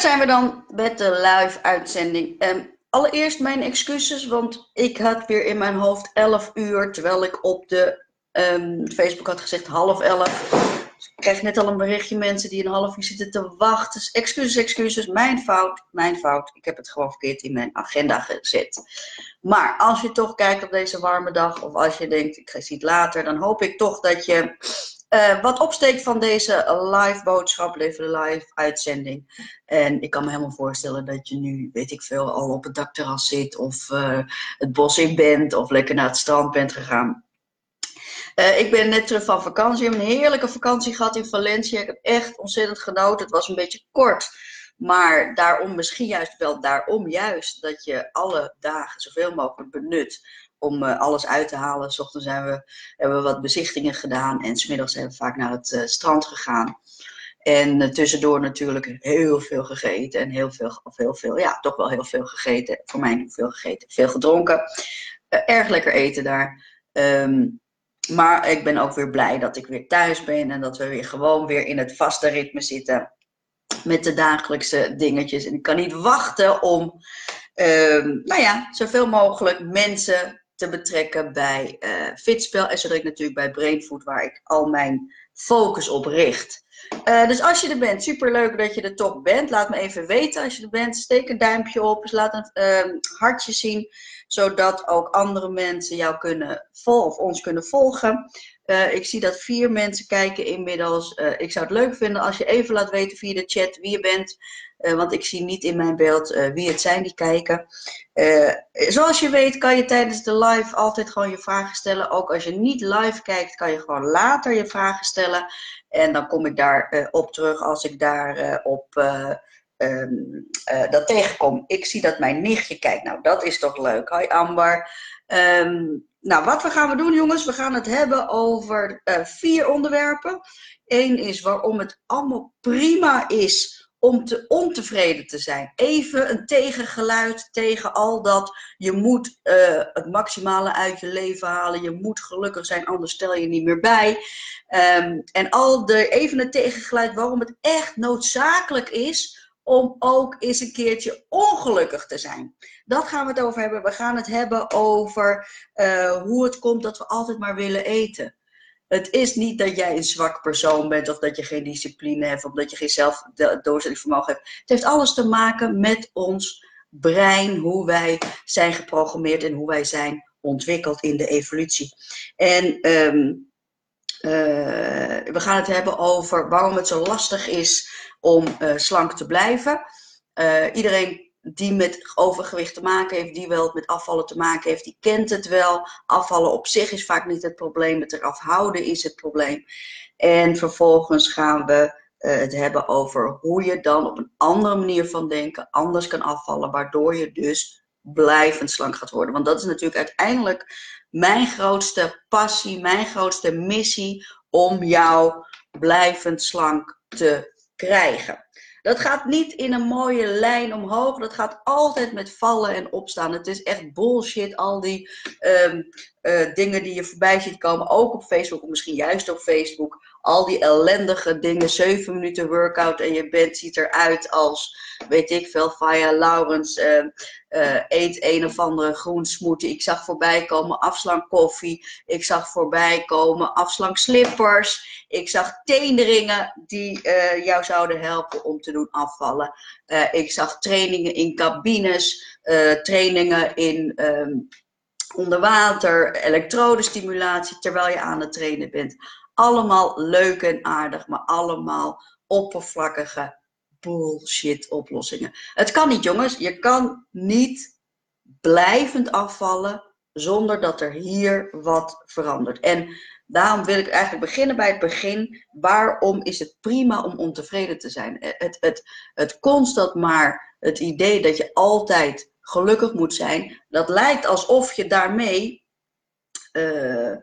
zijn we dan met de live uitzending. Um, allereerst mijn excuses, want ik had weer in mijn hoofd 11 uur, terwijl ik op de um, Facebook had gezegd half 11. Dus ik krijg net al een berichtje mensen die een half uur zitten te wachten. Dus excuses, excuses, mijn fout, mijn fout. Ik heb het gewoon verkeerd in mijn agenda gezet. Maar als je toch kijkt op deze warme dag, of als je denkt ik zie het later, dan hoop ik toch dat je uh, wat opsteekt van deze live boodschap, live uitzending. En ik kan me helemaal voorstellen dat je nu, weet ik veel, al op het dakterras zit of uh, het bos in bent of lekker naar het strand bent gegaan. Uh, ik ben net terug van vakantie. Ik heb een heerlijke vakantie gehad in Valencia. Ik heb echt ontzettend genoten. Het was een beetje kort. Maar daarom, misschien juist wel daarom juist, dat je alle dagen zoveel mogelijk benut om uh, alles uit te halen. S zijn we, hebben we wat bezichtingen gedaan en smiddags zijn we vaak naar het uh, strand gegaan. En uh, tussendoor natuurlijk heel veel gegeten en heel veel, of heel veel, ja, toch wel heel veel gegeten. Voor mij veel gegeten, veel gedronken. erg lekker eten daar. Um, maar ik ben ook weer blij dat ik weer thuis ben en dat we weer gewoon weer in het vaste ritme zitten met de dagelijkse dingetjes. En ik kan niet wachten om, um, nou ja, zoveel mogelijk mensen te betrekken bij uh, Fitspel. En zo direct natuurlijk bij Brainfood, waar ik al mijn focus op richt. Uh, dus als je er bent, superleuk dat je er toch bent. Laat me even weten als je er bent. Steek een duimpje op. Dus laat een uh, hartje zien. Zodat ook andere mensen jou kunnen volgen of ons kunnen volgen. Uh, ik zie dat vier mensen kijken inmiddels. ik zou het leuk vinden als je even laat weten via de chat wie je bent. Want ik zie niet in mijn beeld wie het zijn die kijken. Zoals je weet kan je tijdens de live altijd gewoon je vragen stellen. Ook als je niet live kijkt kan je gewoon later je vragen stellen. En dan kom ik daar op terug als ik daar op um, dat tegenkom. Ik zie dat mijn nichtje kijkt. Nou, dat is toch leuk. Hoi Amber. Um, nou, wat we gaan we doen jongens? We gaan het hebben over vier onderwerpen. Eén is waarom het allemaal prima is om te ontevreden te zijn. Even een tegengeluid tegen al dat je moet uh, het maximale uit je leven halen. Je moet gelukkig zijn, anders stel je niet meer bij. Um, en al de, even een tegengeluid waarom het echt noodzakelijk is om ook eens een keertje ongelukkig te zijn. Dat gaan we het over hebben. We gaan het hebben over uh, hoe het komt dat we altijd maar willen eten. Het is niet dat jij een zwak persoon bent of dat je geen discipline hebt of dat je geen zelfdoorzettingsvermogen hebt. Het heeft alles te maken met ons brein, hoe wij zijn geprogrammeerd en hoe wij zijn ontwikkeld in de evolutie. En um, uh, we gaan het hebben over waarom het zo lastig is om uh, slank te blijven. Uh, iedereen die met overgewicht te maken heeft, die wel met afvallen te maken heeft, die kent het wel. Afvallen op zich is vaak niet het probleem, het eraf houden is het probleem. En vervolgens gaan we uh, het hebben over hoe je dan op een andere manier van denken anders kan afvallen, waardoor je dus blijvend slank gaat worden. Want dat is natuurlijk uiteindelijk mijn grootste passie, mijn grootste missie om jou blijvend slank te krijgen. Dat gaat niet in een mooie lijn omhoog. Dat gaat altijd met vallen en opstaan. Het is echt bullshit, al die um, uh, dingen die je voorbij ziet komen. Ook op Facebook, of misschien juist op Facebook. Al die ellendige dingen. 7 minuten workout en je bent, ziet eruit als, weet ik veel, Faya Laurens. Uh, uh, eet een of andere groensmoetie. Ik zag voorbij komen afslankkoffie. Ik zag voorbij komen afslankslippers. Ik zag teenringen die uh, jou zouden helpen om te doen afvallen. Ik zag trainingen in cabines, trainingen in um, onder water, elektrodestimulatie terwijl je aan het trainen bent. Allemaal leuk en aardig, maar allemaal oppervlakkige bullshit oplossingen. Het kan niet, jongens. Je kan niet blijvend afvallen zonder dat er hier wat verandert. En daarom wil ik eigenlijk beginnen bij het begin. Waarom is het prima om ontevreden te zijn? Het, het, het constant maar het idee dat je altijd gelukkig moet zijn, dat lijkt alsof je daarmee uh,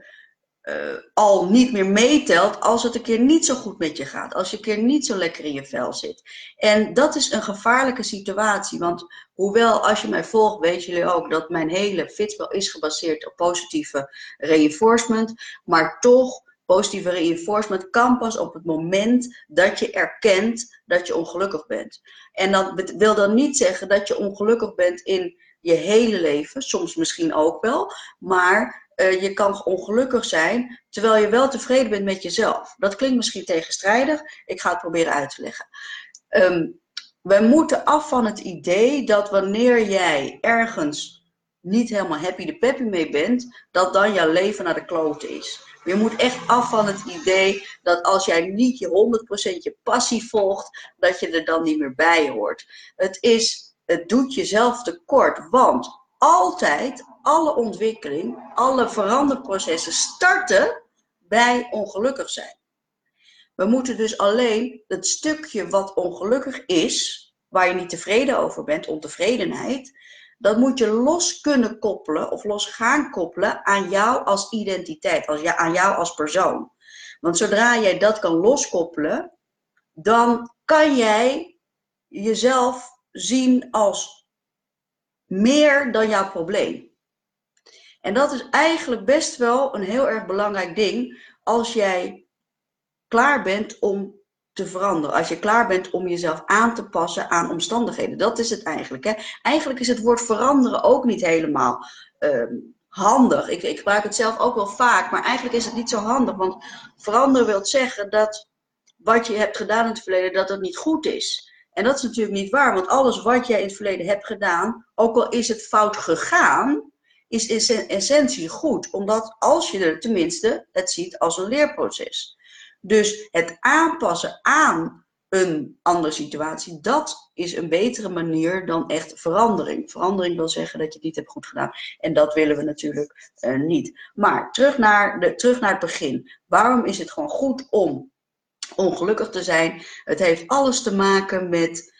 uh, al niet meer meetelt als het een keer niet zo goed met je gaat. Als je een keer niet zo lekker in je vel zit. En dat is een gevaarlijke situatie. Want hoewel als je mij volgt, weten jullie ook dat mijn hele fitspel is gebaseerd op positieve reinforcement. Maar toch Positieve reinforcement kan pas op het moment dat je erkent dat je ongelukkig bent. En dat wil dan niet zeggen dat je ongelukkig bent in je hele leven, soms misschien ook wel, maar uh, je kan ongelukkig zijn terwijl je wel tevreden bent met jezelf. Dat klinkt misschien tegenstrijdig, ik ga het proberen uit te leggen. Um, wij moeten af van het idee dat wanneer jij ergens niet helemaal happy de peppy mee bent, dat dan jouw leven naar de klote is. Je moet echt af van het idee dat als jij niet je 100% je passie volgt, dat je er dan niet meer bij hoort. Het, is, het doet jezelf tekort, want altijd, alle ontwikkeling, alle veranderprocessen starten bij ongelukkig zijn. We moeten dus alleen het stukje wat ongelukkig is, waar je niet tevreden over bent, ontevredenheid, dat moet je los kunnen koppelen of los gaan koppelen aan jou als identiteit, als, aan jou als persoon. Want zodra jij dat kan loskoppelen, dan kan jij jezelf zien als meer dan jouw probleem. En dat is eigenlijk best wel een heel erg belangrijk ding als jij klaar bent om te veranderen. Als je klaar bent om jezelf aan te passen aan omstandigheden. Dat is het eigenlijk. Hè? Eigenlijk is het woord veranderen ook niet helemaal ehm, handig. Ik, ik, gebruik het zelf ook wel vaak, maar eigenlijk is het niet zo handig. Want veranderen wil zeggen dat wat je hebt gedaan in het verleden, dat het niet goed is. En dat is natuurlijk niet waar, want alles wat jij in het verleden hebt gedaan, ook al is het fout gegaan, is in essentie goed. Omdat als je er tenminste het ziet als een leerproces. Dus het aanpassen aan een andere situatie, dat is een betere manier dan echt verandering. Verandering wil zeggen dat je het niet hebt goed gedaan. En dat willen we natuurlijk uh, niet. Maar terug naar, de, terug naar het begin. Waarom is het gewoon goed om ongelukkig te zijn? Het heeft alles te maken met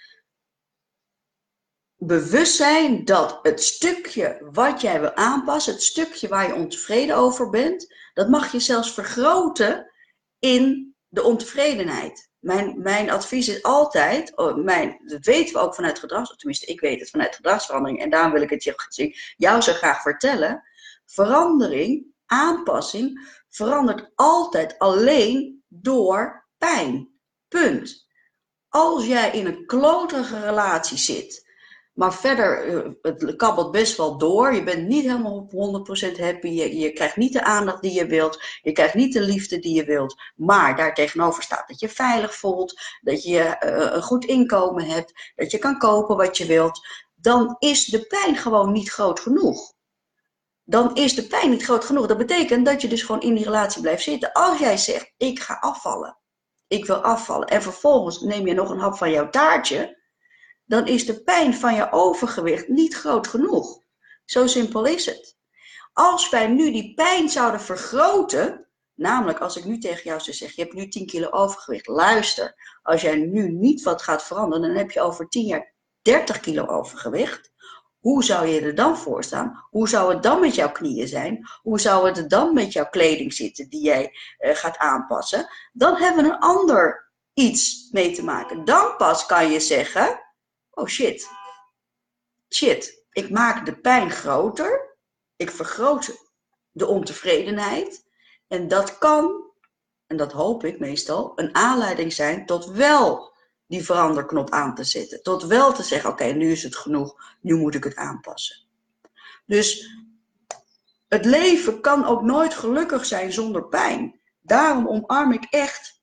bewustzijn dat het stukje wat jij wil aanpassen, het stukje waar je ontevreden over bent, dat mag je zelfs vergroten in de ontevredenheid. Mijn, mijn advies is altijd, oh, mijn, dat weten we ook vanuit gedrags, tenminste ik weet het vanuit gedragsverandering en daarom wil ik het je, jou zo graag vertellen. Verandering, aanpassing, verandert altijd alleen door pijn. Punt. Als jij in een kloterige relatie zit, maar verder, eh, het kabbelt best wel door. Je bent niet helemaal op 100% happy. Je, je, krijgt niet de aandacht die je wilt. Je krijgt niet de liefde die je wilt. Maar daar tegenover staat dat je veilig voelt. Dat je uh, een goed inkomen hebt. Dat je kan kopen wat je wilt. Dan is de pijn gewoon niet groot genoeg. Dan is de pijn niet groot genoeg. Dat betekent dat je dus gewoon in die relatie blijft zitten. Als jij zegt, ik ga afvallen. Ik wil afvallen. En vervolgens neem je nog een hap van jouw taartje dan is de pijn van je overgewicht niet groot genoeg. Zo simpel is het. Als wij nu die pijn zouden vergroten, namelijk als ik nu tegen jou zou zeggen, je hebt nu 10 kilo overgewicht, luister, als jij nu niet wat gaat veranderen, dan heb je over 10 jaar 30 kilo overgewicht. Hoe zou je er dan voor staan? Hoe zou het dan met jouw knieën zijn? Hoe zou het dan met jouw kleding zitten die jij uh, gaat aanpassen? Dan hebben we een ander iets mee te maken. Dan pas kan je zeggen, oh shit, shit, ik maak de pijn groter, ik vergroot de ontevredenheid en dat kan, en dat hoop ik meestal, een aanleiding zijn tot wel die veranderknop aan te zetten. Tot wel te zeggen, oké, nu is het genoeg, nu moet ik het aanpassen. Dus het leven kan ook nooit gelukkig zijn zonder pijn. Daarom omarm ik echt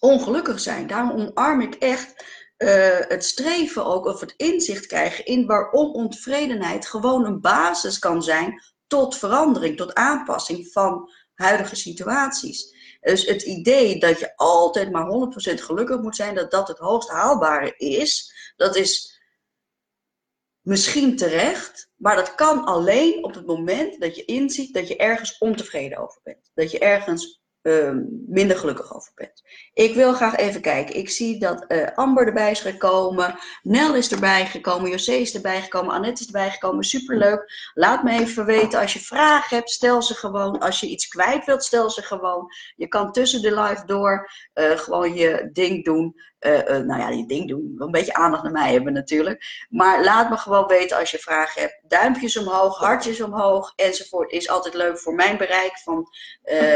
ongelukkig zijn. Daarom omarm ik echt uh, het streven ook, of het inzicht krijgen in waarom ontevredenheid gewoon een basis kan zijn tot verandering, tot aanpassing van huidige situaties. Dus het idee dat je altijd maar 100% gelukkig moet zijn, dat dat het hoogst haalbare is, dat is misschien terecht, maar dat kan alleen op het moment dat je inziet dat je ergens ontevreden over bent. Dat je ergens Ehm, minder gelukkig over bent. Ik wil graag even kijken. Ik zie dat uh, Amber erbij is gekomen. Nel is erbij gekomen. José is erbij gekomen. Annette is erbij gekomen. Superleuk. Laat me even weten. Als je vragen hebt, stel ze gewoon. Als je iets kwijt wilt, stel ze gewoon. Je kan tussen de live door uh, gewoon je ding doen. Nou ja, die ding doen. Een beetje aandacht naar mij hebben natuurlijk. Maar laat me gewoon weten als je vragen hebt. Duimpjes omhoog, hartjes omhoog enzovoort. Is altijd leuk voor mijn bereik van,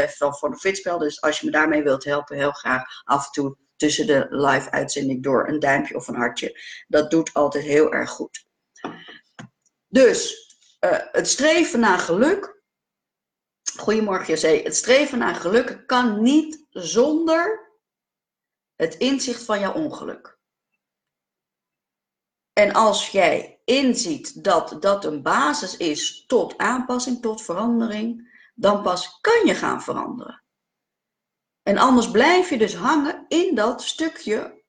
van voor de fitspel. Dus als je me daarmee wilt helpen, heel graag af en toe tussen de live uitzending door een duimpje of een hartje. Dat doet altijd heel erg goed. Dus het streven naar geluk Goedemorgen José. Het streven naar geluk kan niet zonder het inzicht van jouw ongeluk. En als jij inziet dat dat een basis is tot aanpassing, tot verandering, dan pas kan je gaan veranderen. En anders blijf je dus hangen in dat stukje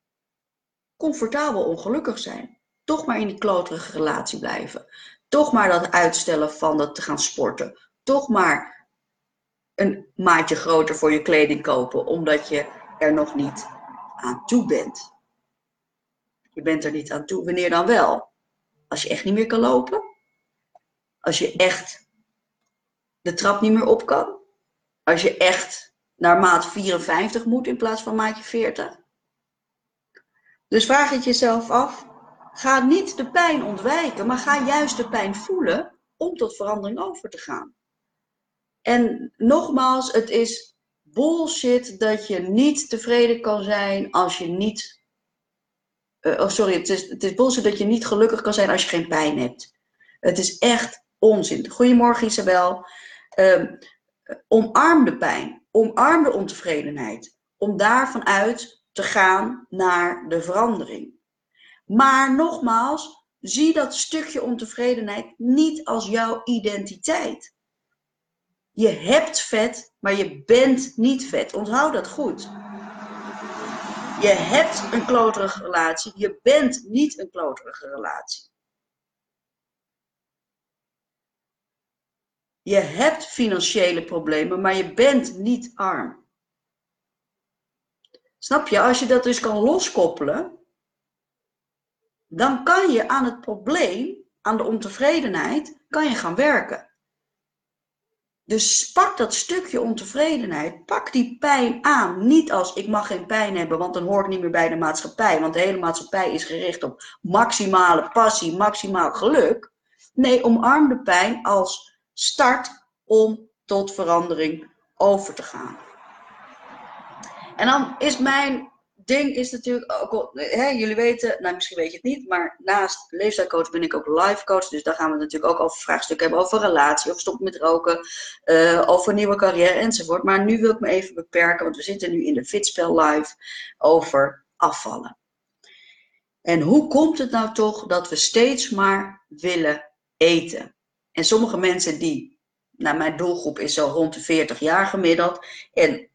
comfortabel ongelukkig zijn. Toch maar in die kloterige relatie blijven. Toch maar dat uitstellen van dat te gaan sporten. Toch maar een maatje groter voor je kleding kopen, omdat je er nog niet aan toe bent. Je bent er niet aan toe. Wanneer dan wel? Als je echt niet meer kan lopen? Als je echt de trap niet meer op kan? Als je echt naar maat 54 moet in plaats van maatje 40? Dus vraag het jezelf af. Ga niet de pijn ontwijken, maar ga juist de pijn voelen om tot verandering over te gaan. En nogmaals, het is bullshit dat je niet tevreden kan zijn als je niet. Uh, oh, sorry, het is, het is bullshit dat je niet gelukkig kan zijn als je geen pijn hebt. Het is echt onzin. Goedemorgen Isabel. Um, omarm de pijn. Omarm de ontevredenheid. Om daarvan uit te gaan naar de verandering. Maar nogmaals, zie dat stukje ontevredenheid niet als jouw identiteit. Je hebt vet, maar je bent niet vet. Onthoud dat goed. Je hebt een kloterige relatie, je bent niet een kloterige relatie. Je hebt financiële problemen, maar je bent niet arm. Snap je? Als je dat dus kan loskoppelen, dan kan je aan het probleem, aan de ontevredenheid, kan je gaan werken. Dus pak dat stukje ontevredenheid, pak die pijn aan. Niet als ik mag geen pijn hebben, want dan hoor ik niet meer bij de maatschappij. Want de hele maatschappij is gericht op maximale passie, maximaal geluk. Nee, omarm de pijn als start om tot verandering over te gaan. En dan is mijn ding is natuurlijk ook, hè, jullie weten, nou misschien weet je het niet, maar naast leefstijlcoach ben ik ook life coach. Dus daar gaan we natuurlijk ook over vraagstukken hebben, over relatie, of stoppen met roken, uh, over nieuwe carrière enzovoort. Maar nu wil ik me even beperken, want we zitten nu in de Fitspel Live over afvallen. En hoe komt het nou toch dat we steeds maar willen eten? En sommige mensen die, nou mijn doelgroep is zo rond de 40 jaar gemiddeld. En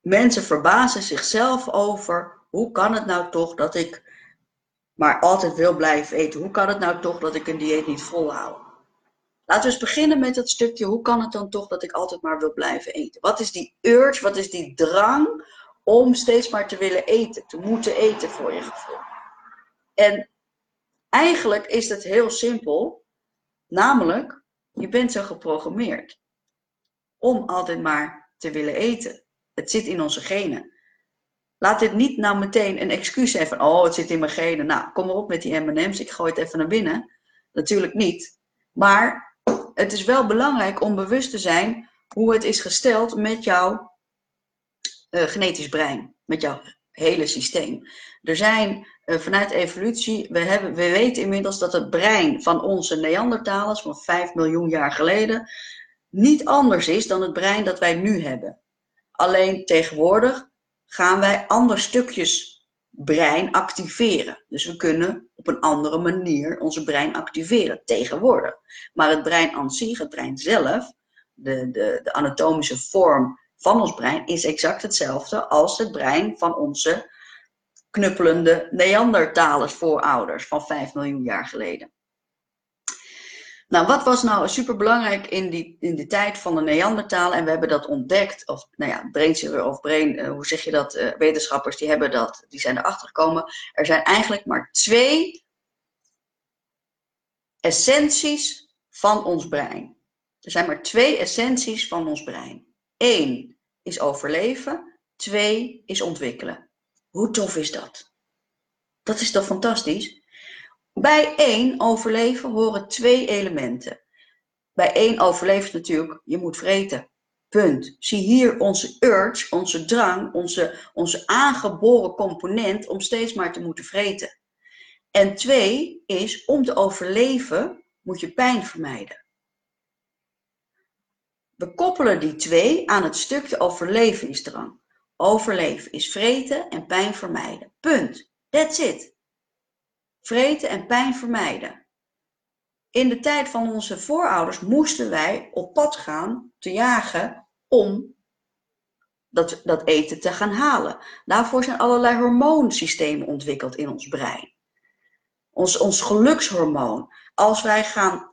mensen verbazen zichzelf over hoe kan het nou toch dat ik maar altijd wil blijven eten? Hoe kan het nou toch dat ik een dieet niet volhoud? Laten we eens beginnen met het stukje, hoe kan het dan toch dat ik altijd maar wil blijven eten? Wat is die urge, wat is die drang om steeds maar te willen eten, te moeten eten voor je gevoel? En eigenlijk is het heel simpel, namelijk, je bent zo geprogrammeerd om altijd maar te willen eten. Het zit in onze genen. Laat dit niet nou meteen een excuus zijn van, oh, het zit in mijn genen. Nou, kom maar op met die M&M's, ik gooi het even naar binnen. Natuurlijk niet. Maar het is wel belangrijk om bewust te zijn hoe het is gesteld met jouw uh, genetisch brein, met jouw hele systeem. Er zijn uh, vanuit evolutie, we, hebben, we weten inmiddels dat het brein van onze Neandertalers van 5 miljoen jaar geleden niet anders is dan het brein dat wij nu hebben. Alleen tegenwoordig gaan wij andere stukjes brein activeren. Dus we kunnen op een andere manier onze brein activeren tegenwoordig. Maar het brein aan zich, het brein zelf, de, de, de anatomische vorm van ons brein, is exact hetzelfde als het brein van onze knuppelende Neandertalers voorouders van 5 miljoen jaar geleden. Nou, wat was nou superbelangrijk in die, in de tijd van de Neandertalen? En we hebben dat ontdekt, of nou ja, brain of brain, uh, hoe zeg je dat? Uh, wetenschappers die hebben dat, die zijn erachter gekomen. Er zijn eigenlijk maar twee essenties van ons brein. Er zijn maar twee essenties van ons brein. Eén is overleven, Twee is ontwikkelen. Hoe tof is dat? Dat is toch fantastisch? Bij één overleven horen twee elementen. Bij één overleeft natuurlijk, je moet vreten. Punt. Zie hier onze urge, onze drang, onze, onze aangeboren component om steeds maar te moeten vreten. En twee is, om te overleven moet je pijn vermijden. We koppelen die twee aan het stukje overlevingsdrang. Overleven is vreten en pijn vermijden. Punt. That's it. Vreten en pijn vermijden. In de tijd van onze voorouders moesten wij op pad gaan te jagen om dat, dat eten te gaan halen. Daarvoor zijn allerlei hormoonsystemen ontwikkeld in ons brein. Ons, ons gelukshormoon. Als wij gaan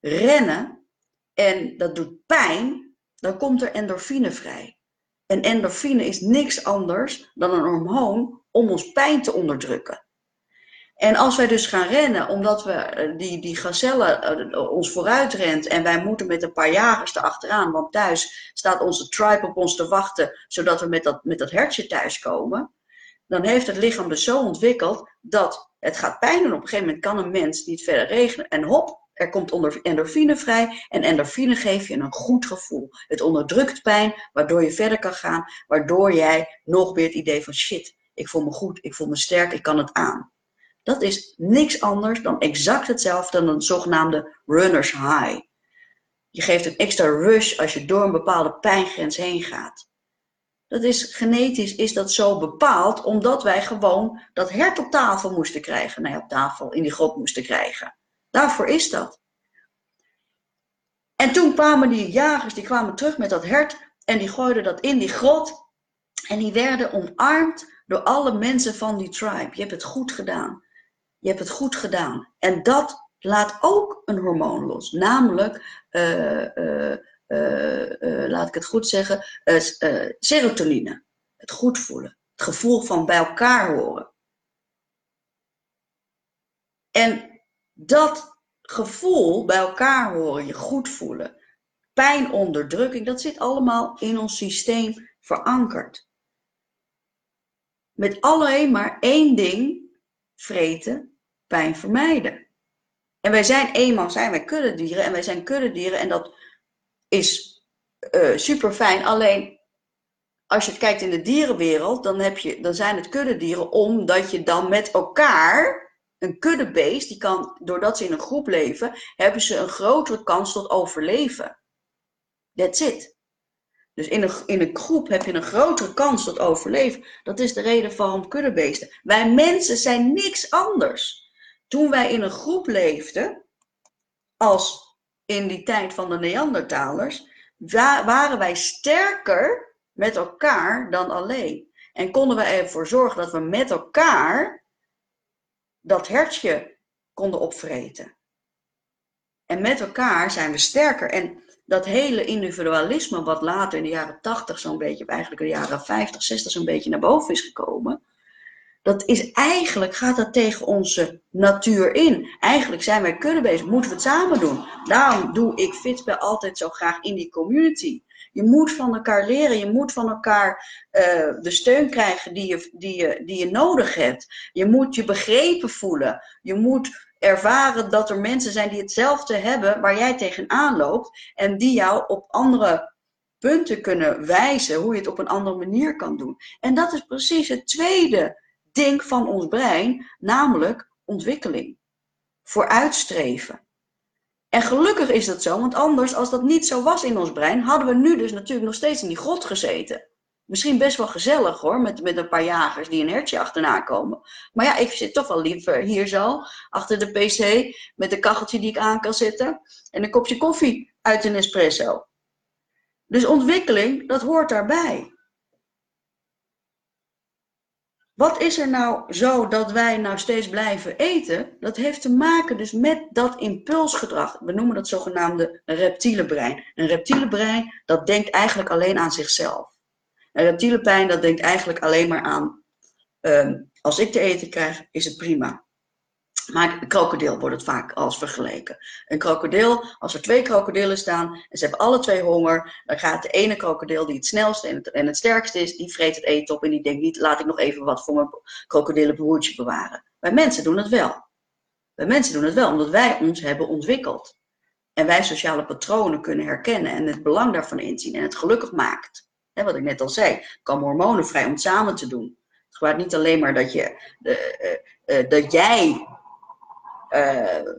rennen en dat doet pijn, dan komt er endorfine vrij. En endorfine is niks anders dan een hormoon om ons pijn te onderdrukken. En als wij dus gaan rennen, omdat we eh, die, die gazelle uh, ons vooruit rent en wij moeten met een paar jagers erachteraan, want thuis staat onze tribe op ons te wachten, zodat we met dat, met dat hertje thuiskomen, dan heeft het lichaam dus zo ontwikkeld dat het gaat pijn. Op een gegeven moment kan een mens niet verder regenen en hop, er komt endorfine vrij en endorfine geeft je een goed gevoel. Het onderdrukt pijn, waardoor je verder kan gaan, waardoor jij nog weer het idee van shit, ik voel me goed, ik voel me sterk, ik kan het aan. Dat is niks anders dan exact hetzelfde dan een zogenaamde runner's high. Je geeft een extra rush als je door een bepaalde pijngrens heen gaat. Dat is genetisch is dat zo bepaald omdat wij gewoon dat hert op tafel moesten krijgen. Ja, op tafel in die grot moesten krijgen. Daarvoor is dat. En toen kwamen die jagers, die kwamen terug met dat hert en die gooiden dat in die grot. En die werden omarmd door alle mensen van die tribe. Je hebt het goed gedaan. Je hebt het goed gedaan. En dat laat ook een hormoon los, namelijk, uh, uh, uh, laat ik het goed zeggen, serotonine. Het goed voelen, het gevoel van bij elkaar horen. En dat gevoel bij elkaar horen, je goed voelen, pijnonderdrukking, dat zit allemaal in ons systeem verankerd. Met alleen maar één ding, vreten, pijn vermijden. En wij zijn eenmaal zijn wij kuddedieren en wij zijn kuddedieren en dat is uh, super fijn. Alleen als je het kijkt in de dierenwereld, dan, heb je, dan zijn het kuddedieren omdat je dan met elkaar een kuddebeest, die kan, doordat ze in een groep leven, hebben ze een grotere kans tot overleven. That's it. Dus in een, in een groep heb je een grotere kans tot overleven. Dat is de reden waarom kuddebeesten. Wij mensen zijn niks anders. Toen wij in een groep leefden, als in die tijd van de Neandertalers, waren wij sterker met elkaar dan alleen. En konden we ervoor zorgen dat we met elkaar dat hertje konden opvreten. En met elkaar zijn we sterker. En dat hele individualisme, wat later in de jaren 80 zo'n beetje, eigenlijk in de jaren 50, 60 zo'n beetje naar boven is gekomen, dat is eigenlijk, gaat dat tegen onze natuur in. Eigenlijk zijn wij bezig, moeten we het samen doen. Daarom doe ik Fitspel altijd zo graag in die community. Je moet van elkaar leren, je moet van elkaar uh, de steun krijgen die je, die, je, die je nodig hebt. Je moet je begrepen voelen. Je moet ervaren dat er mensen zijn die hetzelfde hebben waar jij tegenaan loopt en die jou op andere punten kunnen wijzen hoe je het op een andere manier kan doen. En dat is precies het tweede ding van ons brein, namelijk ontwikkeling. Vooruitstreven. En gelukkig is dat zo, want anders, als dat niet zo was in ons brein, hadden we nu dus natuurlijk nog steeds in die grot gezeten. Misschien best wel gezellig hoor, met, met een paar jagers die een hertje achterna komen. Maar ja, ik zit toch wel liever hier zo, achter de pc, met een kacheltje die ik aan kan zetten en een kopje koffie uit een espresso. Dus ontwikkeling, dat hoort daarbij. Wat is er nou zo dat wij nou steeds blijven eten? Dat heeft te maken dus met dat impulsgedrag. We noemen dat zogenaamde reptiele brein. Een reptiele brein, dat denkt eigenlijk alleen aan zichzelf. Een reptiele brein, dat denkt eigenlijk alleen maar aan, um, als ik te eten krijg, is het prima. Maar een krokodil wordt het vaak als vergeleken. Een krokodil, als er twee krokodillen staan en ze hebben alle twee honger, dan gaat de ene krokodil die het snelste en het, sterkste is, die vreet het eten op en die denkt niet, laat ik nog even wat voor mijn krokodillenbroertje bewaren. Wij mensen doen het wel. Wij mensen doen het wel, omdat wij ons hebben ontwikkeld. En wij sociale patronen kunnen herkennen en het belang daarvan inzien en het gelukkig maakt. Wat ik net al zei, kan hormonen vrij om samen te doen. Het gaat niet alleen maar dat, je, uh, uh, dat jij uh,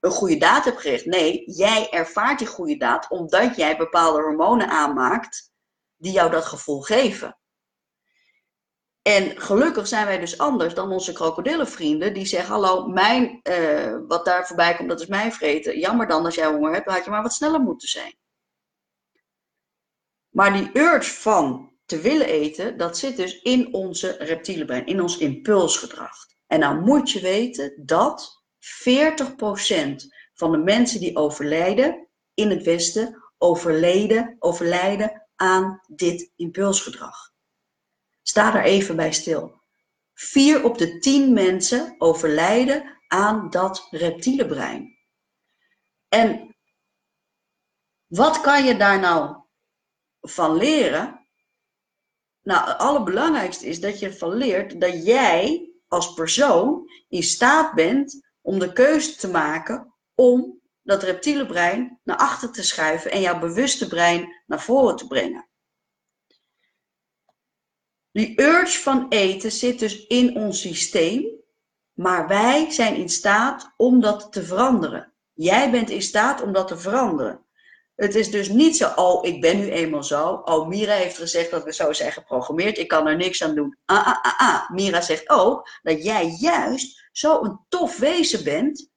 een goede daad hebt gericht. Nee, jij ervaart die goede daad omdat jij bepaalde hormonen aanmaakt die jou dat gevoel geven. En gelukkig zijn wij dus anders dan onze krokodillenvrienden die zeggen: Hallo, mijn, uh, wat daar voorbij komt, dat is mijn vreten. Jammer dan als jij honger hebt, had je maar wat sneller moeten zijn. Maar die urge van te willen eten, dat zit dus in onze reptiele brein, in ons impulsgedrag. En nou moet je weten dat 40% van de mensen die overlijden in het Westen overleden, overlijden aan dit impulsgedrag. Sta daar even bij stil. 4 op de 10 mensen overlijden aan dat reptiele brein. En wat kan je daar nou van leren? Nou, het allerbelangrijkste is dat je van leert dat jij als persoon in staat bent om de keuze te maken om dat reptiele brein naar achter te schuiven en jouw bewuste brein naar voren te brengen. Die urge van eten zit dus in ons systeem, maar wij zijn in staat om dat te veranderen. Jij bent in staat om dat te veranderen. Het is dus niet zo, oh, ik ben nu eenmaal zo. Oh, Mira heeft gezegd dat we zo zijn geprogrammeerd. Ik kan er niks aan doen. Ah, ah, ah, ah. Mira zegt ook dat jij juist zo een tof wezen bent,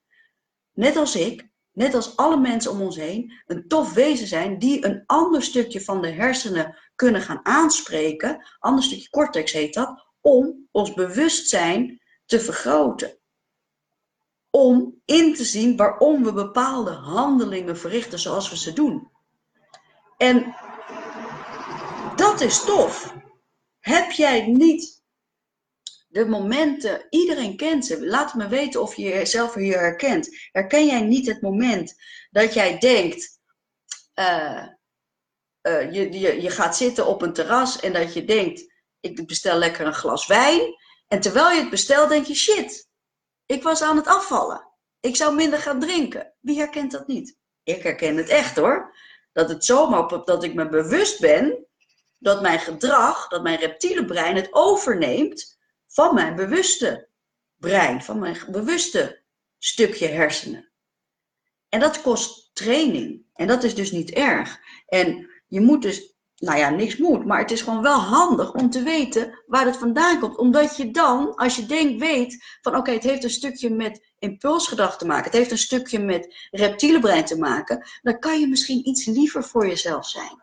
net als ik, net als alle mensen om ons heen, een tof wezen zijn die een ander stukje van de hersenen kunnen gaan aanspreken, ander stukje cortex heet dat, om ons bewustzijn te vergroten. Om in te zien waarom we bepaalde handelingen verrichten zoals we ze doen. En dat is tof. Heb jij niet de momenten, iedereen kent ze. Laat me weten of je jezelf hier herkent. Herken jij niet het moment dat jij denkt, uh, uh, je, je, je gaat zitten op een terras en dat je denkt, ik bestel lekker een glas wijn. En terwijl je het bestelt, denk je, shit, ik was aan het afvallen. Ik zou minder gaan drinken. Wie herkent dat niet? Ik herken het echt hoor. Dat het zomaar dat ik me bewust ben dat mijn gedrag, dat mijn reptiele brein het overneemt van mijn bewuste brein, van mijn bewuste stukje hersenen. En dat kost training. En dat is dus niet erg. En je moet dus, nou ja, niks moet, maar het is gewoon wel handig om te weten waar het vandaan komt. Omdat je dan, als je denkt, weet van oké, het heeft een stukje met impulsgedrag te maken, het heeft een stukje met reptiele brein te maken, dan kan je misschien iets liever voor jezelf zijn.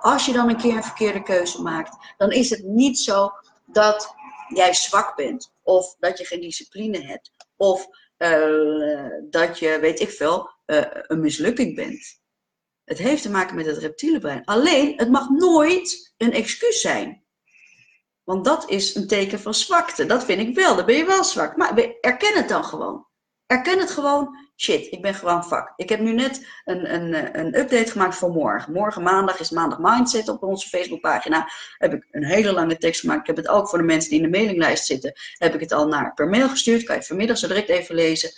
Als je dan een keer een verkeerde keuze maakt, dan is het niet zo dat jij zwak bent. Of dat je geen discipline hebt. Of uh, dat je, weet ik veel, uh, een mislukking bent. Het heeft te maken met het reptiele brein. Alleen, het mag nooit een excuus zijn. Want dat is een teken van zwakte. Dat vind ik wel. Dan ben je wel zwak. Maar erken het dan gewoon. Erken het gewoon shit, ik ben gewoon vak. Ik heb nu net een, een, een update gemaakt voor morgen. Morgen maandag is maandag mindset op onze Facebookpagina. Heb ik een hele lange tekst gemaakt. Ik heb het ook voor de mensen die in de mailinglijst zitten. Heb ik het al naar per mail gestuurd. Kan je vanmiddag zo direct even lezen.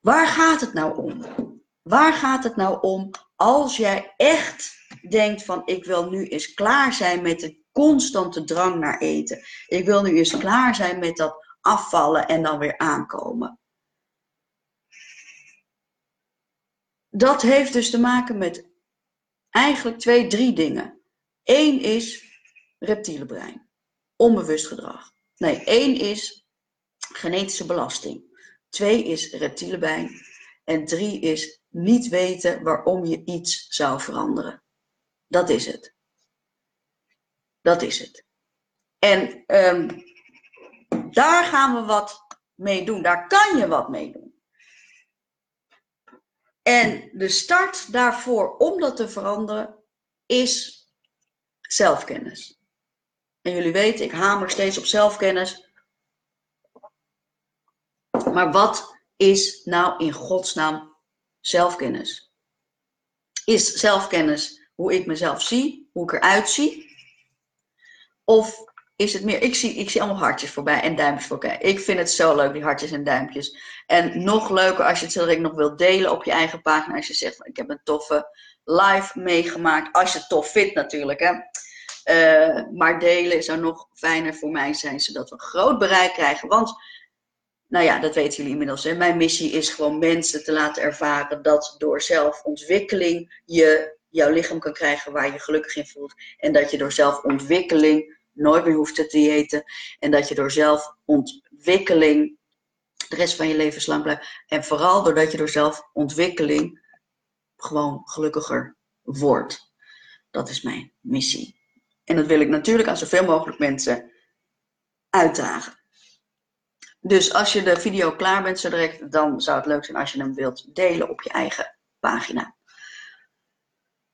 Waar gaat het nou om? Waar gaat het nou om als jij echt denkt van ik wil nu eens klaar zijn met de constante drang naar eten. Ik wil nu eens klaar zijn met dat afvallen en dan weer aankomen. Dat heeft dus te maken met eigenlijk twee, drie dingen. Eén is reptiele brein, onbewust gedrag. Nee, één is genetische belasting. Twee is reptiele brein. En drie is niet weten waarom je iets zou veranderen. Dat is het. Dat is het. En um, daar gaan we wat mee doen. Daar kan je wat mee doen. En de start daarvoor om dat te veranderen is zelfkennis. En jullie weten, ik hamer steeds op zelfkennis. Maar wat is nou in godsnaam zelfkennis? Is zelfkennis hoe ik mezelf zie, hoe ik eruit zie? Of is het meer, ik zie, ik zie allemaal hartjes voorbij en duimpjes voorbij. Ik vind het zo leuk, die hartjes en duimpjes. En nog leuker als je het zo direct nog wilt delen op je eigen pagina. Als je zegt, ik heb een toffe live meegemaakt. Als je het tof vindt natuurlijk. Hè. Uh, maar delen zou nog fijner voor mij zijn, zodat we groot bereik krijgen. Want, nou ja, dat weten jullie inmiddels. Hè. Mijn missie is gewoon mensen te laten ervaren dat door zelfontwikkeling je jouw lichaam kan krijgen waar je gelukkig in voelt. En dat je door zelfontwikkeling nooit meer hoeft te diëten. En dat je door zelfontwikkeling de rest van je leven slank blijft. En vooral doordat je door zelfontwikkeling gewoon gelukkiger wordt. Dat is mijn missie. En dat wil ik natuurlijk aan zoveel mogelijk mensen uitdragen. Dus als je de video klaar bent zo direct, dan zou het leuk zijn als je hem wilt delen op je eigen pagina.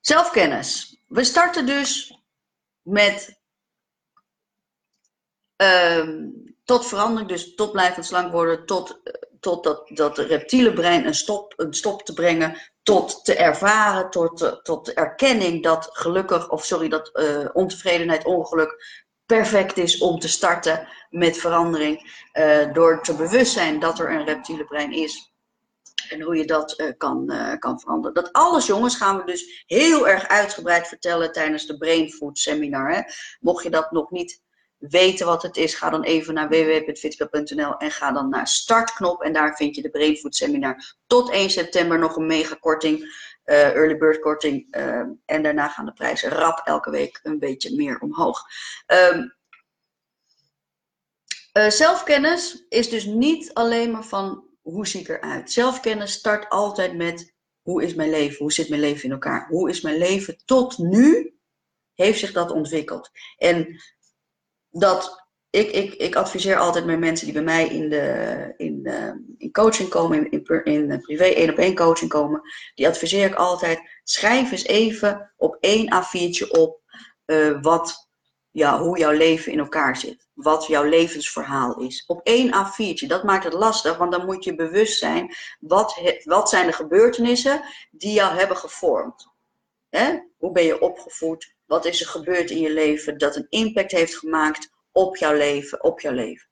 Zelfkennis. We starten dus met tot verandering, dus tot blijvend slank worden, tot, tot dat, dat reptiele brein een stop, een stop te brengen, tot te ervaren, tot, tot erkenning dat gelukkig, of sorry, dat uh, ontevredenheid, ongeluk perfect is om te starten met verandering. Uh, door te bewust zijn dat er een reptiele brein is. En hoe je dat kan, kan veranderen. Dat alles, jongens, gaan we dus heel erg uitgebreid vertellen tijdens de Brain Food Seminar. Hè. Mocht je dat nog niet weten wat het is, ga dan even naar www.fitspel.nl en ga dan naar startknop. En daar vind je de Brainfood Seminar tot 1 september nog een mega korting, uh, early bird korting. Uh, en daarna gaan de prijzen rap elke week een beetje meer omhoog. Um, zelfkennis is dus niet alleen maar van hoe zie ik eruit. Zelfkennis start altijd met hoe is mijn leven, hoe zit mijn leven in elkaar, hoe is mijn leven tot nu heeft zich dat ontwikkeld. En dat ik, ik, ik adviseer altijd met mensen die bij mij in, de, in, uh, in coaching komen, in, in, in privé één op één coaching komen, die adviseer ik altijd, schrijf eens even op één A4'tje op uh, wat, ja, hoe jouw leven in elkaar zit. Wat jouw levensverhaal is. Op één A4'tje. Dat maakt het lastig, want dan moet je bewust zijn, wat, wat zijn de gebeurtenissen die jou hebben gevormd. Hè? Hoe ben je opgevoed? Wat is er gebeurd in je leven dat een impact heeft gemaakt op jouw leven, op jouw leven?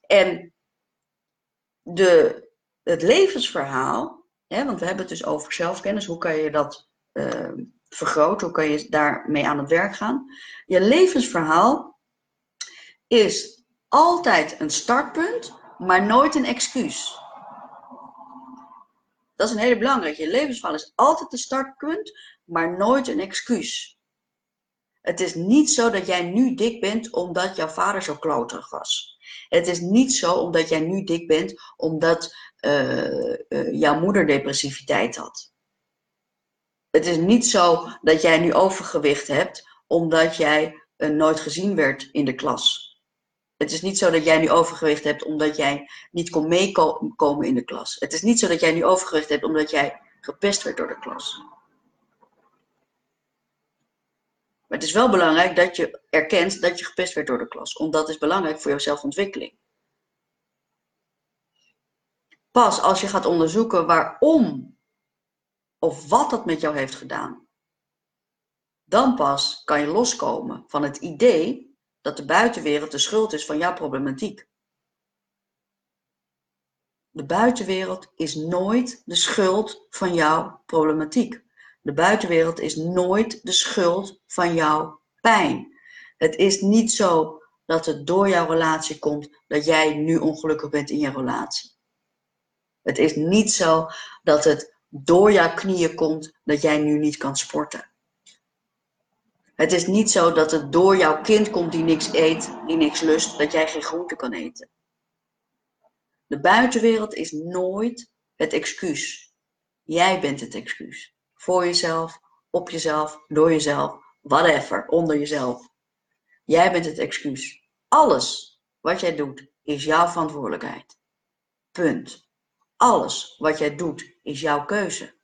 En de, het levensverhaal, hè, want we hebben het dus over zelfkennis, hoe kan je dat uh, vergroten, hoe kan je daarmee aan het werk gaan? Je levensverhaal is altijd een startpunt, maar nooit een excuus. Dat is een hele belangrijke. Je levensverhaal is altijd een startpunt, maar nooit een excuus. Het is niet zo dat jij nu dik bent omdat jouw vader zo kloterig was. Het is niet zo omdat jij nu dik bent omdat uh, uh, jouw moeder depressiviteit had. Het is niet zo dat jij nu overgewicht hebt omdat jij uh, nooit gezien werd in de klas. Het is niet zo dat jij nu overgewicht hebt omdat jij niet kon meekomen in de klas. Het is niet zo dat jij nu overgewicht hebt omdat jij gepest werd door de klas. Maar het is wel belangrijk dat je erkent dat je gepest werd door de klas. Want dat is belangrijk voor jouw zelfontwikkeling. Pas als je gaat onderzoeken waarom of wat dat met jou heeft gedaan, dan pas kan je loskomen van het idee dat de buitenwereld de schuld is van jouw problematiek. De buitenwereld is nooit de schuld van jouw problematiek. De buitenwereld is nooit de schuld van jouw pijn. Het is niet zo dat het door jouw relatie komt dat jij nu ongelukkig bent in je relatie. Het is niet zo dat het door jouw knieën komt dat jij nu niet kan sporten. Het is niet zo dat het door jouw kind komt die niks eet, die niks lust, dat jij geen groente kan eten. De buitenwereld is nooit het excuus. Jij bent het excuus voor jezelf, op jezelf, door jezelf, whatever, onder jezelf. Jij bent het excuus. Alles wat jij doet is jouw verantwoordelijkheid. Punt. Alles wat jij doet is jouw keuze.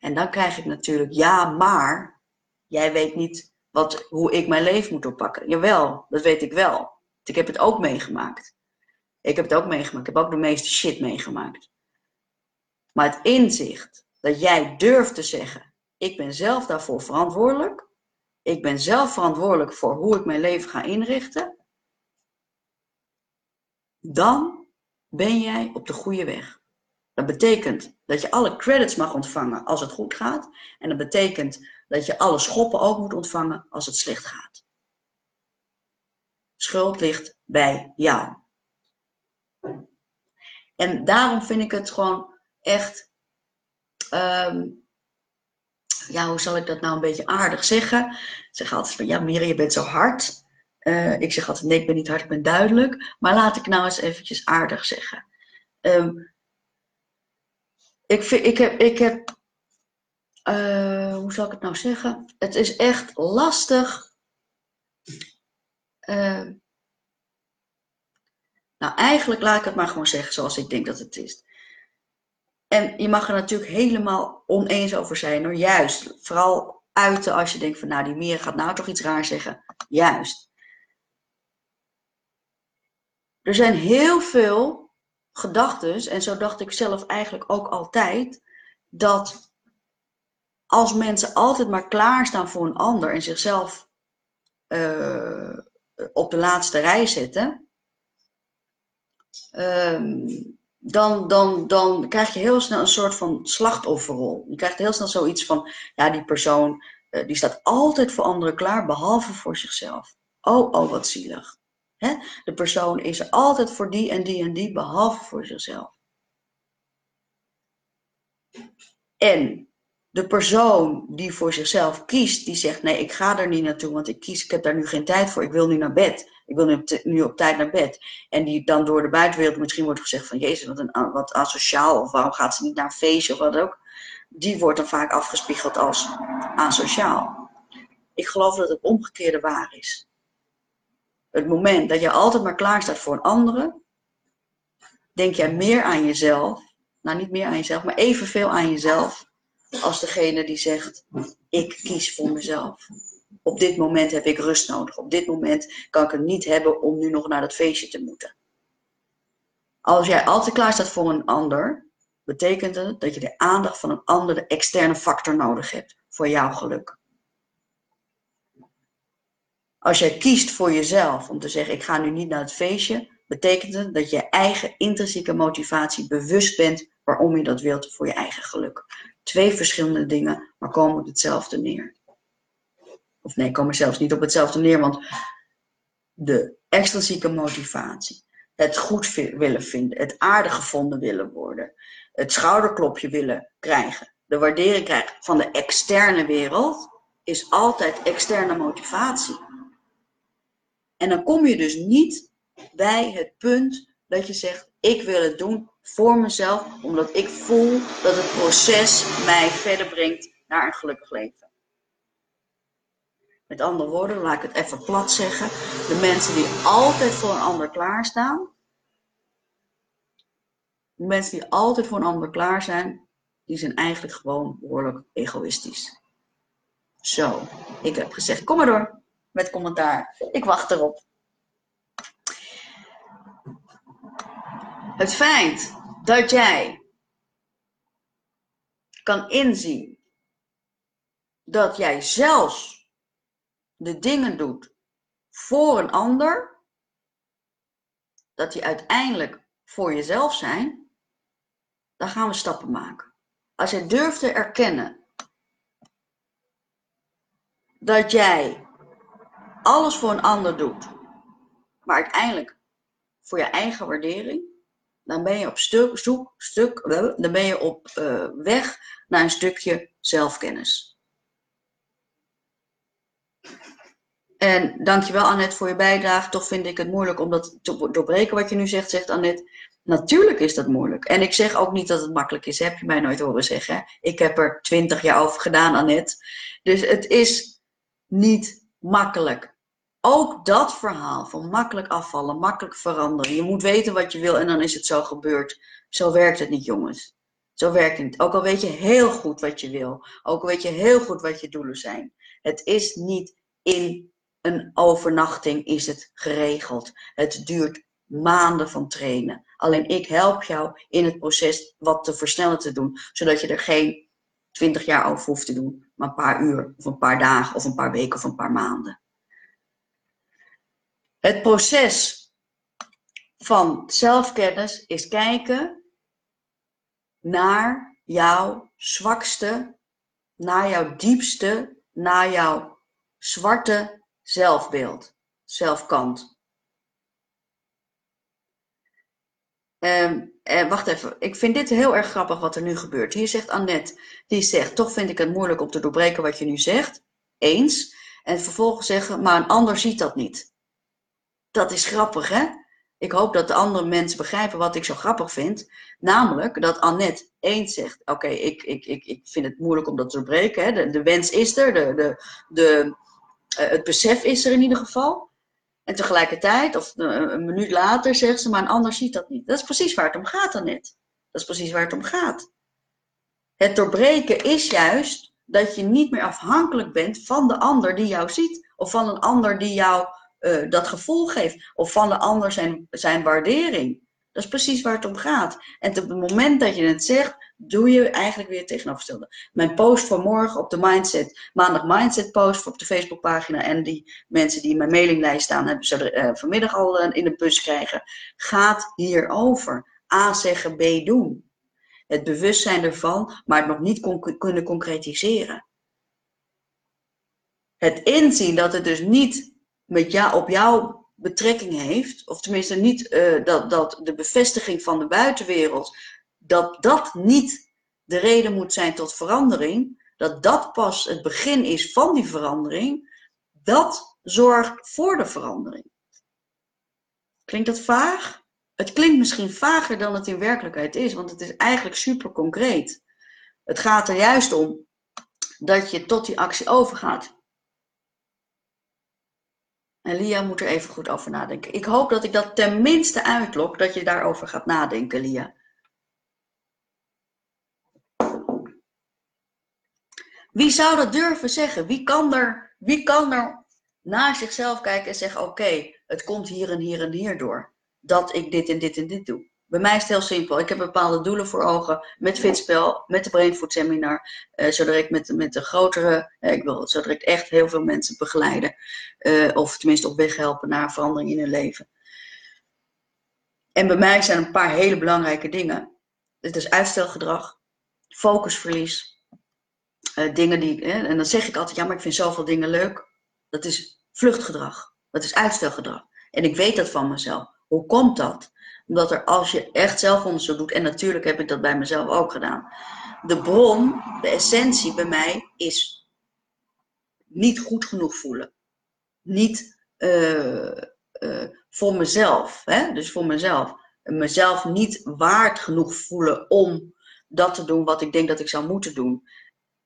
En dan krijg ik natuurlijk, ja, maar jij weet niet wat, hoe ik mijn leven moet oppakken. Jawel, dat weet ik wel. Ik heb het ook meegemaakt. Ik heb het ook meegemaakt. Ik heb ook de meeste shit meegemaakt. Maar het inzicht dat jij durft te zeggen: ik ben zelf daarvoor verantwoordelijk. Ik ben zelf verantwoordelijk voor hoe ik mijn leven ga inrichten. Dan ben jij op de goede weg. Dat betekent dat je alle credits mag ontvangen als het goed gaat. En dat betekent dat je alle schoppen ook moet ontvangen als het slecht gaat. Schuld ligt bij jou. En daarom vind ik het gewoon echt. Ehm, ja, hoe zal ik dat nou een beetje aardig zeggen? Ik zeg altijd van ja, Miri, je bent zo hard. Uh, ik zeg altijd nee, ik ben niet hard, ik ben duidelijk. Maar laat ik nou eens eventjes aardig zeggen. Um, ik, vind, ik heb, ik heb uh, hoe zal ik het nou zeggen? Het is echt lastig. Uh, nou, eigenlijk laat ik het maar gewoon zeggen zoals ik denk dat het is. En je mag er natuurlijk helemaal oneens over zijn hoor. Juist. Vooral uiten als je denkt van nou die meer gaat nou toch iets raar zeggen. Juist. Er zijn heel veel gedachten, en zo dacht ik zelf eigenlijk ook altijd, dat als mensen altijd maar klaarstaan voor een ander en zichzelf uh, op de laatste rij zetten, um, dan, dan, dan krijg je heel snel een soort van slachtofferrol. Je krijgt heel snel zoiets van, ja, die persoon uh, die staat altijd voor anderen klaar, behalve voor zichzelf. Oh, oh, wat zielig. De persoon is altijd voor die en die en die, behalve voor zichzelf. En de persoon die voor zichzelf kiest, die zegt: Nee, ik ga er niet naartoe, want ik kies, ik heb daar nu geen tijd voor, ik wil nu naar bed. Ik wil nu op, nu op tijd naar bed. En die dan door de buitenwereld misschien wordt gezegd: van Jezus, wat, een, wat asociaal, of waarom gaat ze niet naar een feestje of wat ook. Die wordt dan vaak afgespiegeld als asociaal. Ik geloof dat het omgekeerde waar is. Het moment dat je altijd maar klaar staat voor een andere, denk jij meer aan jezelf. Nou, niet meer aan jezelf, maar evenveel aan jezelf als degene die zegt: Ik kies voor mezelf. Op dit moment heb ik rust nodig. Op dit moment kan ik het niet hebben om nu nog naar dat feestje te moeten. Als jij altijd klaar staat voor een ander, betekent het dat je de aandacht van een ander, de externe factor nodig hebt voor jouw geluk. Als jij kiest voor jezelf om te zeggen: Ik ga nu niet naar het feestje, betekent het dat je eigen intrinsieke motivatie bewust bent waarom je dat wilt voor je eigen geluk. Twee verschillende dingen, maar komen op hetzelfde neer. Of nee, komen zelfs niet op hetzelfde neer, want de extrinsieke motivatie, het goed willen vinden, het aardig gevonden willen worden, het schouderklopje willen krijgen, de waardering krijgen van de externe wereld, is altijd externe motivatie. En dan kom je dus niet bij het punt dat je zegt: ik wil het doen voor mezelf, omdat ik voel dat het proces mij verder brengt naar een gelukkig leven. Met andere woorden, laat ik het even plat zeggen. De mensen die altijd voor een ander klaarstaan. De mensen die altijd voor een ander klaar zijn, die zijn eigenlijk gewoon behoorlijk egoïstisch. Zo, ik heb gezegd, kom maar door met commentaar. Ik wacht erop. Het feit dat jij kan inzien dat jij zelfs de dingen doet voor een ander, dat die uiteindelijk voor jezelf zijn, dan gaan we stappen maken. Als je durft te erkennen dat jij alles voor een ander doet, maar uiteindelijk voor je eigen waardering, dan ben je op stuk, zoek, stuk, dan ben je op uh, weg naar een stukje zelfkennis. En dankjewel Annette voor je bijdrage. Toch vind ik het moeilijk om dat te doorbreken wat je nu zegt, zegt Annette. Natuurlijk is dat moeilijk. En ik zeg ook niet dat het makkelijk is. Heb je mij nooit horen zeggen. Ik heb er twintig jaar over gedaan, Annette. Dus het is niet makkelijk. Ook dat verhaal van makkelijk afvallen, makkelijk veranderen. Je moet weten wat je wil en dan is het zo gebeurd. Zo werkt het niet, jongens. Zo werkt het niet. Ook al weet je heel goed wat je wil. Ook al weet je heel goed wat je doelen zijn. Het is niet in een overnachting is het geregeld. Het duurt maanden van trainen. Alleen ik help jou in het proces wat te versnellen te doen, zodat je er geen 20 jaar over hoeft te doen, maar een paar uur of een paar dagen of een paar weken of een paar maanden. Het proces van zelfkennis is kijken naar jouw zwakste, naar jouw diepste, naar jouw zwarte zelfbeeld, zelfkant. Um, eh, wacht even, ik vind dit heel erg grappig wat er nu gebeurt. Hier zegt Annette, die zegt, toch vind ik het moeilijk om te doorbreken wat je nu zegt. Eens. En vervolgens zeggen, maar een ander ziet dat niet. Dat is grappig, hè? Ik hoop dat de andere mensen begrijpen wat ik zo grappig vind. Namelijk dat Annette eens zegt: Oké, ik, ik, ik, ik vind het moeilijk om dat te doorbreken. Hè? De, de wens is er, de, de, de, uh, het besef is er in ieder geval. En tegelijkertijd, of uh, een minuut later, zegt ze: Maar een ander ziet dat niet. Dat is precies waar het om gaat, Annette. Dat is precies waar het om gaat. Het doorbreken is juist dat je niet meer afhankelijk bent van de ander die jou ziet, of van een ander die jou uh, dat gevoel geeft. Of van de ander zijn, zijn waardering. Dat is precies waar het om gaat. En op het moment dat je het zegt, doe je eigenlijk weer het tegenovergestelde. Mijn post voor morgen op de Mindset, maandag Mindset post op de Facebookpagina. En die mensen die in mijn mailinglijst staan, hebben ze uh, vanmiddag al uh, in de bus krijgen. Gaat hierover. A zeggen, B doen. Het bewustzijn ervan, maar het nog niet kunnen concretiseren. Het inzien dat het dus niet met jou, op jou betrekking heeft, of tenminste niet uh, dat, dat de bevestiging van de buitenwereld, dat dat niet de reden moet zijn tot verandering, dat dat pas het begin is van die verandering, dat zorgt voor de verandering. Klinkt dat vaag? Het klinkt misschien vager dan het in werkelijkheid is, want het is eigenlijk super concreet. Het gaat er juist om dat je tot die actie overgaat. En Lia moet er even goed over nadenken. Ik hoop dat ik dat tenminste uitlok, dat je daarover gaat nadenken, Lia. Wie zou dat durven zeggen? Wie kan er, wie kan er naar zichzelf kijken en zeggen: Oké, het komt hier en hier en hier door. Dat ik dit en dit en dit doe. Bij mij is het heel simpel. Ik heb bepaalde doelen voor ogen met Fitspel, met de Brainfood Seminar. Uh, zodat ik met, met de grotere, uh, ik wil zodat ik echt heel veel mensen begeleiden. Uh, of tenminste op weg helpen naar verandering in hun leven. En bij mij zijn een paar hele belangrijke dingen. Het is uitstelgedrag, focusverlies. dingen die, en dan zeg ik altijd, ja maar ik vind zoveel dingen leuk. Dat is vluchtgedrag. Dat is uitstelgedrag. En ik weet dat van mezelf. Hoe komt dat? Omdat er als je echt zelfonderzoek doet, en natuurlijk heb ik dat bij mezelf ook gedaan. De bron, de essentie bij mij is niet goed genoeg voelen. Niet uh, uh, voor mezelf. Hè? Dus voor mezelf. Mezelf niet waard genoeg voelen om dat te doen wat ik denk dat ik zou moeten doen.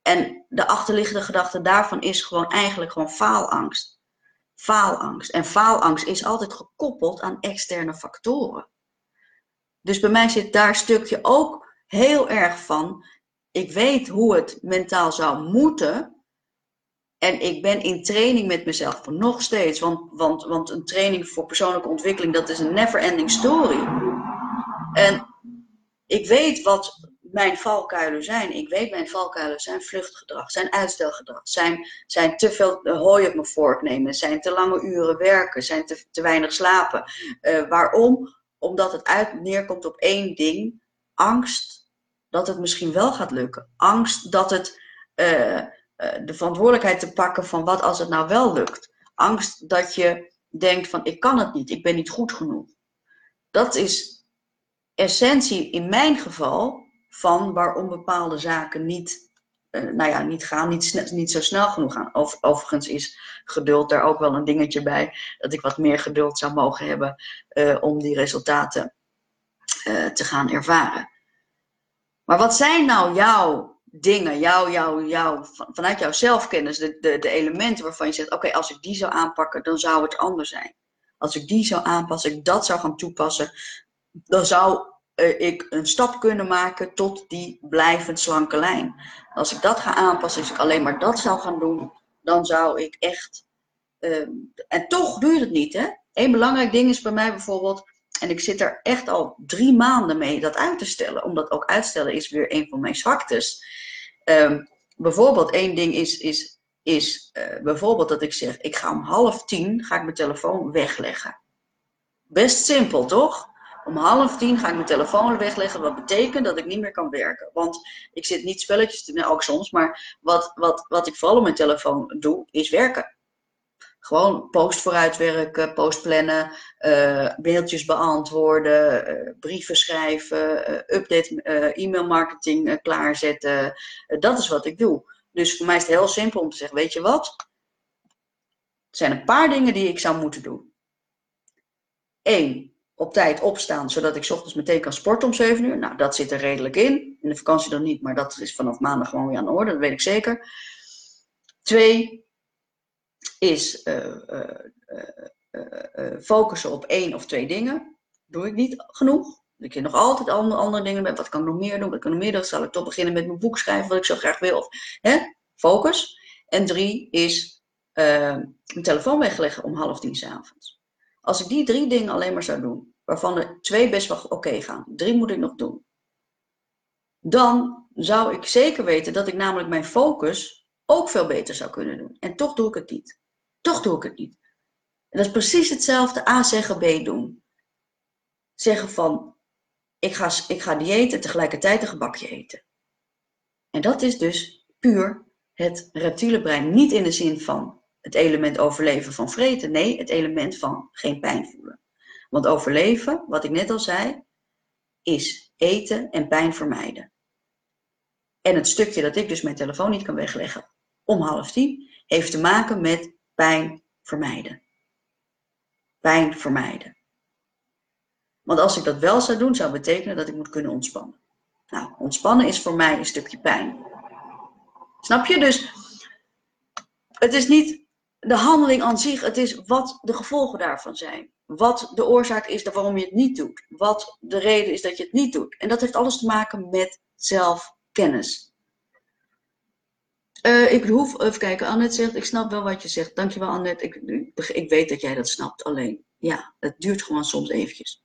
En de achterliggende gedachte daarvan is gewoon eigenlijk gewoon faalangst. Faalangst. En faalangst is altijd gekoppeld aan externe factoren. Dus bij mij zit daar stukje ook heel erg van. Ik weet hoe het mentaal zou moeten. En ik ben in training met mezelf nog steeds. Want, want, want een training voor persoonlijke ontwikkeling, dat is een never ending story. En ik weet wat mijn valkuilen zijn. Ik weet mijn valkuilen zijn vluchtgedrag, zijn uitstelgedrag, zijn, zijn te veel hooi op mijn vork nemen, zijn te lange uren werken, zijn te, te weinig slapen. Uh, waarom? Omdat het uit neerkomt op één ding: angst dat het misschien wel gaat lukken. Angst dat het uh, de verantwoordelijkheid te pakken van wat als het nou wel lukt. Angst dat je denkt van ik kan het niet, ik ben niet goed genoeg. Dat is essentie in mijn geval van waarom bepaalde zaken niet nou ja, niet gaan, niet, niet zo snel genoeg gaan. overigens is geduld daar ook wel een dingetje bij. Dat ik wat meer geduld zou mogen hebben uh, om die resultaten uh, te gaan ervaren. Maar wat zijn nou jouw dingen, jouw, jouw, jouw, vanuit jouw zelfkennis, de, de, de elementen waarvan je zegt: Oké, als ik die zou aanpakken, dan zou het anders zijn. Als ik die zou aanpassen, ik dat zou gaan toepassen, dan zou uh, ik een stap kunnen maken tot die blijvend slanke lijn. Als ik dat ga aanpassen, als ik alleen maar dat zou gaan doen, dan zou ik echt. Uh, en toch je het niet, hè? Een belangrijk ding is bij mij bijvoorbeeld. En ik zit er echt al drie maanden mee dat uit te stellen. Omdat ook uitstellen is weer een van mijn zwaktes. Um, bijvoorbeeld één ding is, is, is uh, bijvoorbeeld dat ik zeg, ik ga om half tien ga ik mijn telefoon wegleggen. Best simpel, toch? Om half tien ga ik mijn telefoon wegleggen, wat betekent dat ik niet meer kan werken. Want ik zit niet spelletjes te doen, ook soms, maar wat, wat, wat ik vooral op mijn telefoon doe, is werken. Gewoon post vooruitwerken, post plannen, uh, mailtjes beantwoorden, uh, brieven schrijven, uh, update e-mail marketing klaarzetten. dat is wat ik doe. Dus voor mij is het heel simpel om te zeggen, weet je wat? Er zijn een paar dingen die ik zou moeten doen. Eén, op tijd opstaan, zodat ik ochtends meteen kan sporten om 7 uur. Nou, dat zit er redelijk in. In de vakantie dan niet, maar dat is vanaf maandag gewoon weer aan de orde, dat weet ik zeker. Twee is uh, uh, focussen op één of twee dingen. Doe ik niet genoeg. Ik heb nog altijd andere, andere dingen met wat kan ik nog meer doen, wat kan ik nog meer doen. Zal ik toch beginnen met mijn boek schrijven, wat ik zo graag wil. Of, hè? Focus. En drie is mijn telefoon wegleggen om half tien s avonds. Als ik die drie dingen alleen maar zou doen, waarvan er twee best wel oké gaan, drie moet ik nog doen, dan zou ik zeker weten dat ik namelijk mijn focus ook veel beter zou kunnen doen. En toch doe ik het niet. Toch doe ik het niet. En dat is precies hetzelfde A zeggen, B doen. Zeggen van, ik ga, ik ga diëten, tegelijkertijd een gebakje eten. En dat is dus puur het reptiele brein. Niet in de zin van het element overleven van vreten. Nee, het element van geen pijn voelen. Want overleven, wat ik net al zei, is eten en pijn vermijden. En het stukje dat ik dus mijn telefoon niet kan wegleggen om half tien, heeft te maken met pijn vermijden. Pijn vermijden. Want als ik dat wel zou doen, zou betekenen dat ik moet kunnen ontspannen. Nou, ontspannen is voor mij een stukje pijn. Snap je? Dus het is niet de handeling aan zich, het is wat de gevolgen daarvan zijn. Wat de oorzaak is waarom je het niet doet. Wat de reden is dat je het niet doet. En dat heeft alles te maken met zelfkennis. Uh, ik hoef, even kijken, Annette zegt, ik snap wel wat je zegt. Dankjewel Annette, ik, ik weet dat jij dat snapt. Alleen, ja, het duurt gewoon soms eventjes.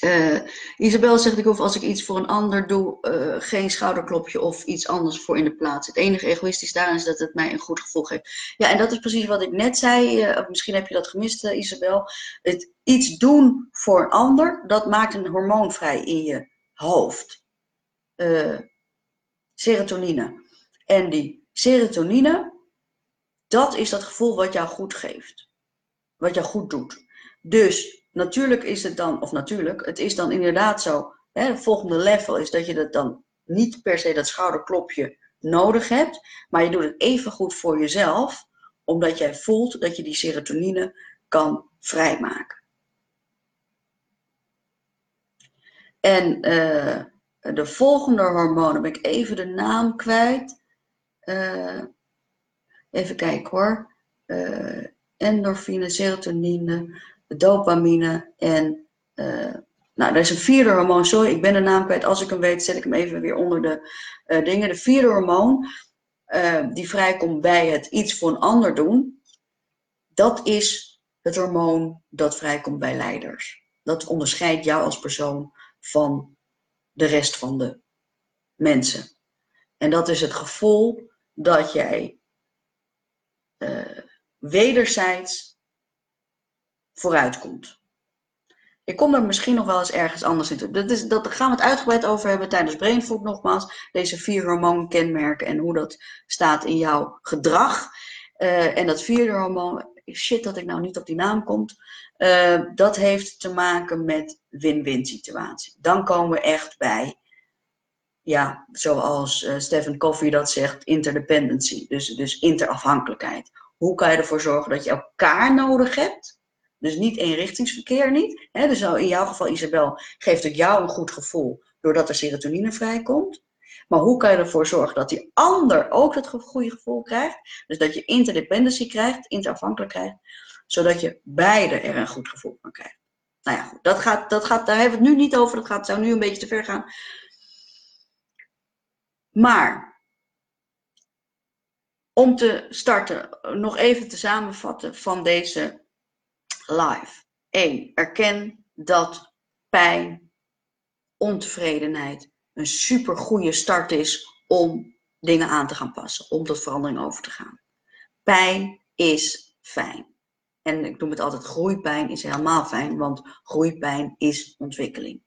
Uh, Isabel zegt, ik hoef als ik iets voor een ander doe, uh, geen schouderklopje of iets anders voor in de plaats. Het enige egoïstisch daarin is dat het mij een goed gevoel geeft. Ja, en dat is precies wat ik net zei. Uh, misschien heb je dat gemist, Isabel. Het iets doen voor een ander, dat maakt een hormoon vrij in je hoofd. serotonine. En die serotonine, dat is dat gevoel wat jou goed geeft. Wat jou goed doet. Dus natuurlijk is het dan, of natuurlijk, het is dan inderdaad zo. Hè, het volgende level is dat je dat dan niet per se dat schouderklopje nodig hebt, maar je doet het even goed voor jezelf, omdat jij voelt dat je die serotonine kan vrijmaken. En uh, de volgende hormonen, ben ik even de naam kwijt. Uh, even kijken hoor. Uh, endorfine, serotonine, dopamine en uh, nou, er is een vierde hormoon. Sorry, ik ben de naam kwijt. Als ik hem weet, zet ik hem even weer onder de uh, dingen. De vierde hormoon, uh, die vrijkomt bij het iets voor een ander doen, dat is het hormoon dat vrijkomt bij leiders. Dat onderscheidt jou als persoon van de rest van de mensen. En dat is het gevoel dat jij wederzijds vooruitkomt. Ik kom er misschien nog wel eens ergens anders in. Dat, is, dat gaan we het uitgebreid over hebben tijdens Brainfood nogmaals. Deze vier hormoonkenmerken en hoe dat staat in jouw gedrag. Uh, en dat vierde hormoon, shit dat ik nou niet op die naam kom. Uh, dat heeft te maken met win-win situatie. Dan komen we echt bij, ja, zoals uh, Stephen Covey dat zegt, interdependency. Dus, dus interafhankelijkheid. Hoe kan je ervoor zorgen dat je elkaar nodig hebt? Dus niet eenrichtingsverkeer niet. Hè? Dus in jouw geval, Isabel, geeft het jou een goed gevoel doordat er serotonine vrijkomt. Maar hoe kan je ervoor zorgen dat die ander ook dat goede gevoel krijgt? Dus dat je interdependency krijgt, interafhankelijk zodat je beide er een goed gevoel van krijgt. Nou ja, goed, dat gaat, dat gaat, daar hebben we het nu niet over, dat gaat, zou nu een beetje te ver gaan. Maar om te starten, nog even te samenvatten van deze live. 1. Erken dat pijn, ontevredenheid een super goede start is om dingen aan te gaan passen, om tot verandering over te gaan. Pijn is fijn. En ik noem het altijd groeipijn is helemaal fijn, want groeipijn is ontwikkeling.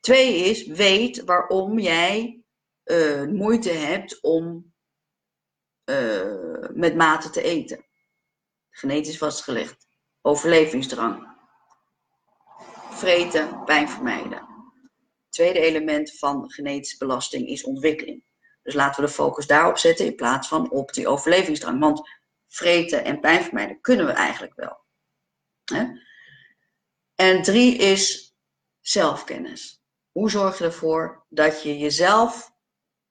Twee is, weet waarom jij uh, moeite hebt om uh, met mate te eten. Genetisch vastgelegd. Overlevingsdrang. Vreten, pijn vermijden. Tweede element van genetische belasting is ontwikkeling. Dus laten we de focus daarop zetten in plaats van op die overlevingsdrang. Want vreten en pijn vermijden kunnen we eigenlijk wel. En drie is zelfkennis. Hoe zorg je ervoor dat je jezelf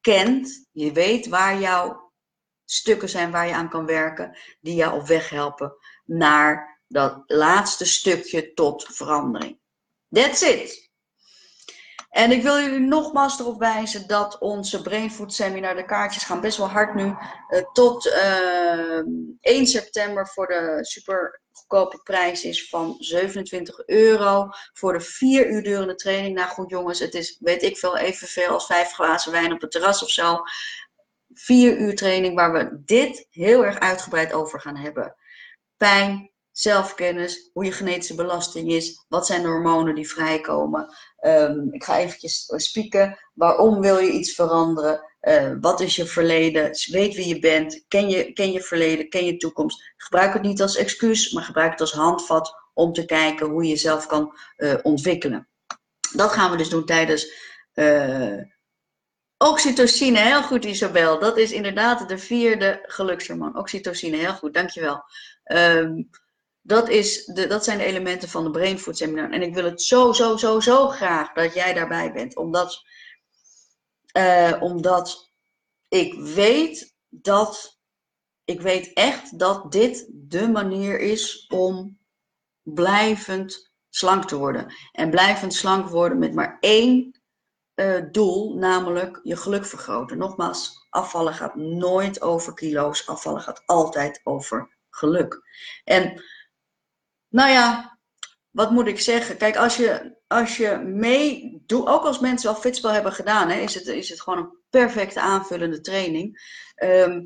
kent, je weet waar jouw stukken zijn waar je aan kan werken, die jou op weg helpen naar dat laatste stukje tot verandering. That's it. En ik wil jullie nogmaals erop wijzen dat onze Brainfood Seminar, de kaartjes gaan best wel hard nu, uh, tot uh, eh, 1 september voor de super goedkope prijs is van 27 euro voor de 4 uur durende training. Nou goed jongens, het is weet ik veel evenveel als vijf glazen wijn op het terras of zo. 4 uur training waar we dit heel erg uitgebreid over gaan hebben. Pijn, zelfkennis, hoe je genetische belasting is, wat zijn de hormonen die vrijkomen. Um, ik ga eventjes spieken. Waarom wil je iets veranderen? Uh, wat is je verleden? Weet wie je bent. Ken je, ken je verleden, ken je toekomst. Gebruik het niet als excuus, maar gebruik het als handvat om te kijken hoe je jezelf kan uh, ontwikkelen. Dat gaan we dus doen tijdens oxytocine. Heel goed, Isabel. Dat is inderdaad de vierde gelukshormoon. Oxytocine, heel goed, dankjewel. Um, dat, is de, dat zijn de elementen van de Brain Food Seminar. En ik wil het zo, zo, zo, zo graag dat jij daarbij bent. Omdat, uh, omdat ik weet dat. Ik weet echt dat dit de manier is om blijvend slank te worden. En blijvend slank worden met maar één uh, doel, namelijk je geluk vergroten. Nogmaals, afvallen gaat nooit over kilo's. Afvallen gaat altijd over geluk. En nou ja, wat moet ik zeggen? Kijk, als je, als je meedoet, ook als mensen al fitspel hebben gedaan, hè, is, het, is het gewoon een perfecte aanvullende training. Um,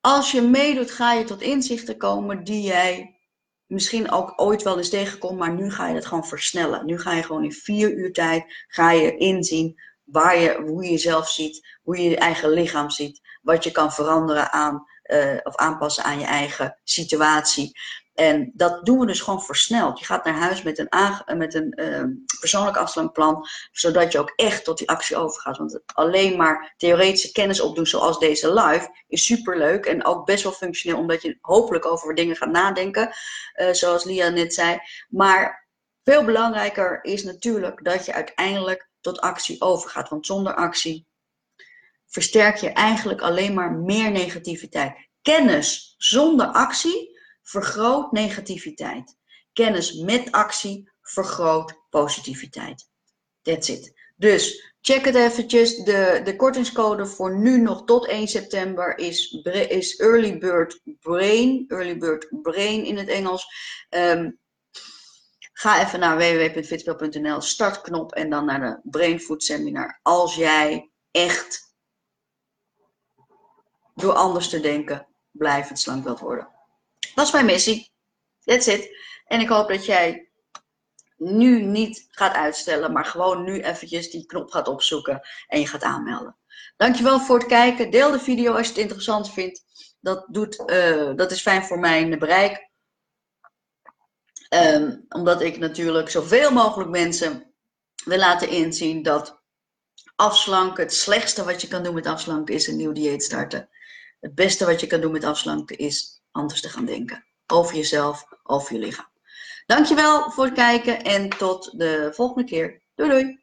als je meedoet, ga je tot inzichten komen die jij misschien ook ooit wel eens tegenkomt, maar nu ga je het gewoon versnellen. Nu ga je gewoon in vier uur tijd, ga je inzien waar je, hoe je jezelf ziet, hoe je je eigen lichaam ziet, wat je kan veranderen aan, uh, of aanpassen aan je eigen situatie. En dat doen we dus gewoon versneld. Je gaat naar huis met een, met een uh, persoonlijk afslankplan, zodat je ook echt tot die actie overgaat. Want alleen maar theoretische kennis opdoen zoals deze live is superleuk en ook best wel functioneel, omdat je hopelijk over dingen gaat nadenken, uh, zoals Lia net zei. Maar veel belangrijker is natuurlijk dat je uiteindelijk tot actie overgaat. Want zonder actie versterk je eigenlijk alleen maar meer negativiteit. Kennis zonder actie vergroot negativiteit. Kennis met actie vergroot positiviteit. That's it. Dus check het eventjes. De, de kortingscode voor nu nog tot 1 september is, is Early Bird Brain. Early Bird Brain in het Engels. Um, ga even naar www.fitspel.nl, startknop en dan naar de Brain Food Seminar. Als jij echt door anders te denken blijvend slank wilt worden. Dat is mijn missie. That's it. En ik hoop dat jij nu niet gaat uitstellen, maar gewoon nu eventjes die knop gaat opzoeken en je gaat aanmelden. Dankjewel voor het kijken. Deel de video als je het interessant vindt. Dat, doet, uh, dat is fijn voor mijn bereik. Um, omdat ik natuurlijk zoveel mogelijk mensen wil laten inzien dat afslanken, het slechtste wat je kan doen met afslanken, is een nieuw dieet starten. Het beste wat je kan doen met afslanken is anders te gaan denken. Over jezelf, over je lichaam. Dankjewel voor het kijken en tot de volgende keer. Doei doei!